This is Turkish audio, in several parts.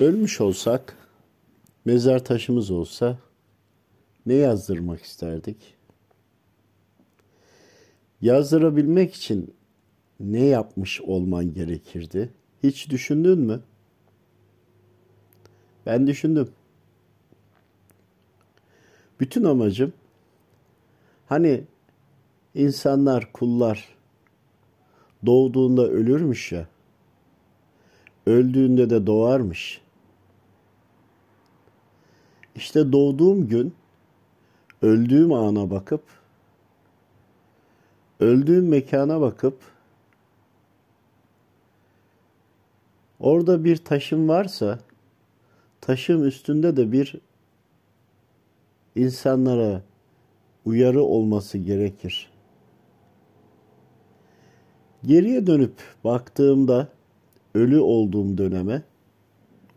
Ölmüş olsak, mezar taşımız olsa ne yazdırmak isterdik? Yazdırabilmek için ne yapmış olman gerekirdi? Hiç düşündün mü? Ben düşündüm. Bütün amacım hani insanlar, kullar doğduğunda ölürmüş ya. Öldüğünde de doğarmış. İşte doğduğum gün öldüğüm ana bakıp öldüğüm mekana bakıp orada bir taşım varsa taşım üstünde de bir insanlara uyarı olması gerekir. Geriye dönüp baktığımda ölü olduğum döneme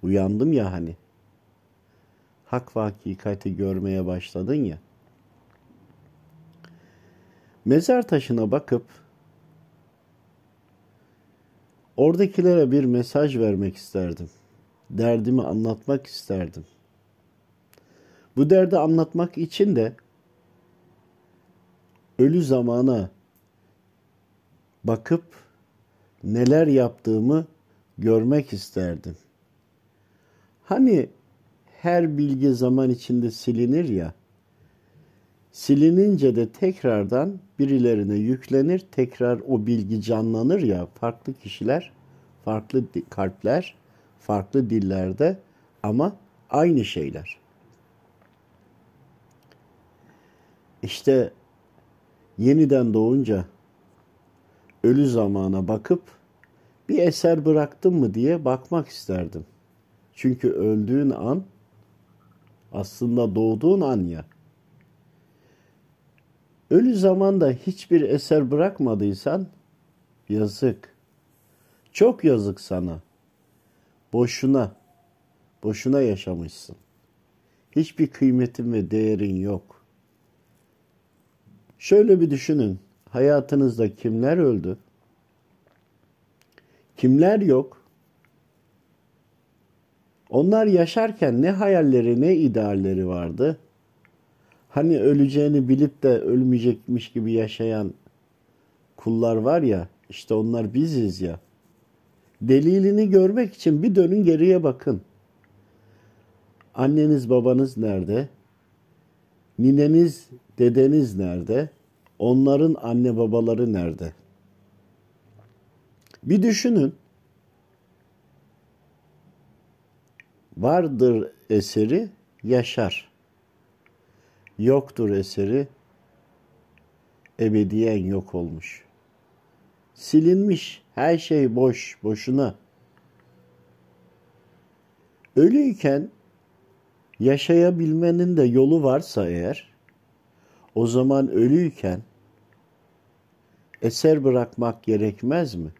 uyandım ya hani. Hak ve hakikati görmeye başladın ya. Mezar taşına bakıp oradakilere bir mesaj vermek isterdim. Derdimi anlatmak isterdim. Bu derdi anlatmak için de ölü zamana bakıp neler yaptığımı görmek isterdim. Hani her bilgi zaman içinde silinir ya. Silinince de tekrardan birilerine yüklenir, tekrar o bilgi canlanır ya. Farklı kişiler, farklı kalpler, farklı dillerde ama aynı şeyler. İşte yeniden doğunca ölü zamana bakıp bir eser bıraktım mı diye bakmak isterdim. Çünkü öldüğün an aslında doğduğun an ya. Ölü zamanda hiçbir eser bırakmadıysan yazık. Çok yazık sana. Boşuna, boşuna yaşamışsın. Hiçbir kıymetin ve değerin yok. Şöyle bir düşünün. Hayatınızda kimler öldü? Kimler yok? Onlar yaşarken ne hayalleri ne idealleri vardı? Hani öleceğini bilip de ölmeyecekmiş gibi yaşayan kullar var ya, işte onlar biziz ya. Delilini görmek için bir dönün geriye bakın. Anneniz babanız nerede? Nineniz, dedeniz nerede? Onların anne babaları nerede? Bir düşünün. Vardır eseri yaşar. Yoktur eseri ebediyen yok olmuş. Silinmiş her şey boş, boşuna. Ölüyken yaşayabilmenin de yolu varsa eğer, o zaman ölüyken eser bırakmak gerekmez mi?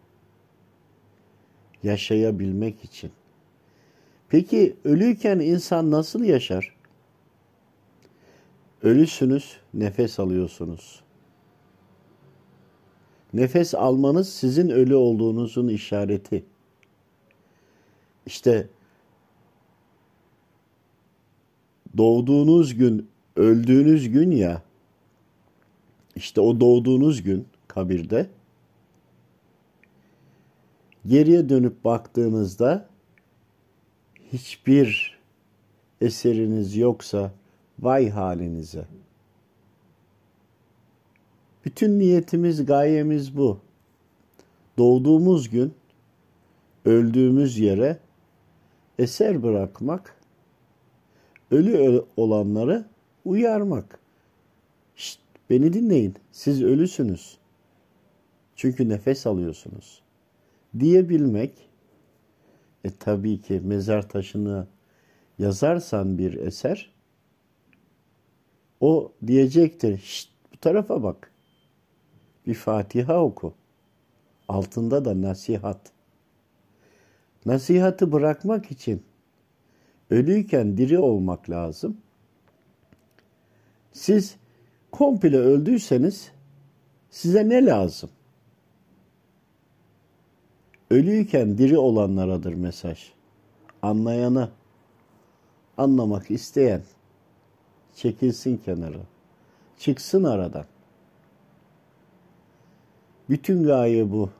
Yaşayabilmek için. Peki ölüyken insan nasıl yaşar? Ölüsünüz, nefes alıyorsunuz. Nefes almanız sizin ölü olduğunuzun işareti. İşte doğduğunuz gün, öldüğünüz gün ya, işte o doğduğunuz gün kabirde geriye dönüp baktığınızda hiçbir eseriniz yoksa vay halinize. Bütün niyetimiz, gayemiz bu. Doğduğumuz gün öldüğümüz yere eser bırakmak, ölü olanları uyarmak. Şşt, beni dinleyin, siz ölüsünüz. Çünkü nefes alıyorsunuz. Diyebilmek, e tabii ki mezar taşını yazarsan bir eser, o diyecektir, şşt bu tarafa bak. Bir Fatiha oku. Altında da nasihat. Nasihatı bırakmak için ölüyken diri olmak lazım. Siz komple öldüyseniz size ne lazım? Ölüyken diri olanlaradır mesaj. anlayana, anlamak isteyen çekilsin kenara, çıksın aradan. Bütün gaye bu.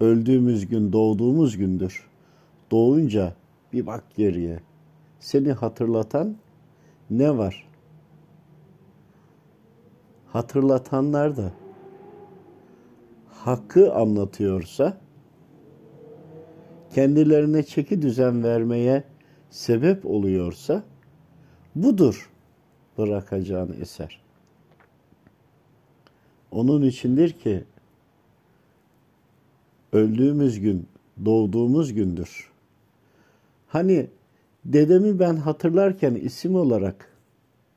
Öldüğümüz gün doğduğumuz gündür. Doğunca bir bak geriye. Seni hatırlatan ne var? Hatırlatanlar da hakkı anlatıyorsa kendilerine çeki düzen vermeye sebep oluyorsa budur bırakacağın eser. Onun içindir ki öldüğümüz gün doğduğumuz gündür. Hani dedemi ben hatırlarken isim olarak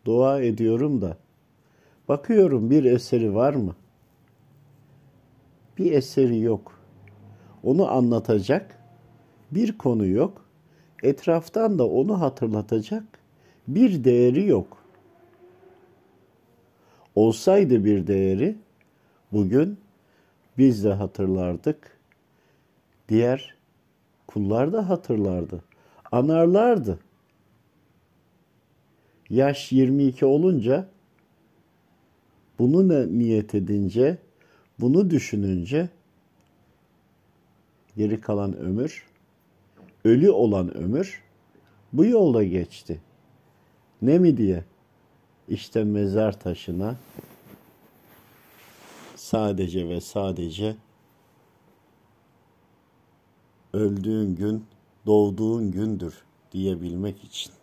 dua ediyorum da bakıyorum bir eseri var mı? Bir eseri yok. Onu anlatacak bir konu yok. Etraftan da onu hatırlatacak bir değeri yok. Olsaydı bir değeri bugün biz de hatırlardık. Diğer kullar da hatırlardı. Anarlardı. Yaş 22 olunca bunu niyet edince, bunu düşününce geri kalan ömür, ölü olan ömür bu yolda geçti. Ne mi diye? İşte mezar taşına sadece ve sadece öldüğün gün doğduğun gündür diyebilmek için.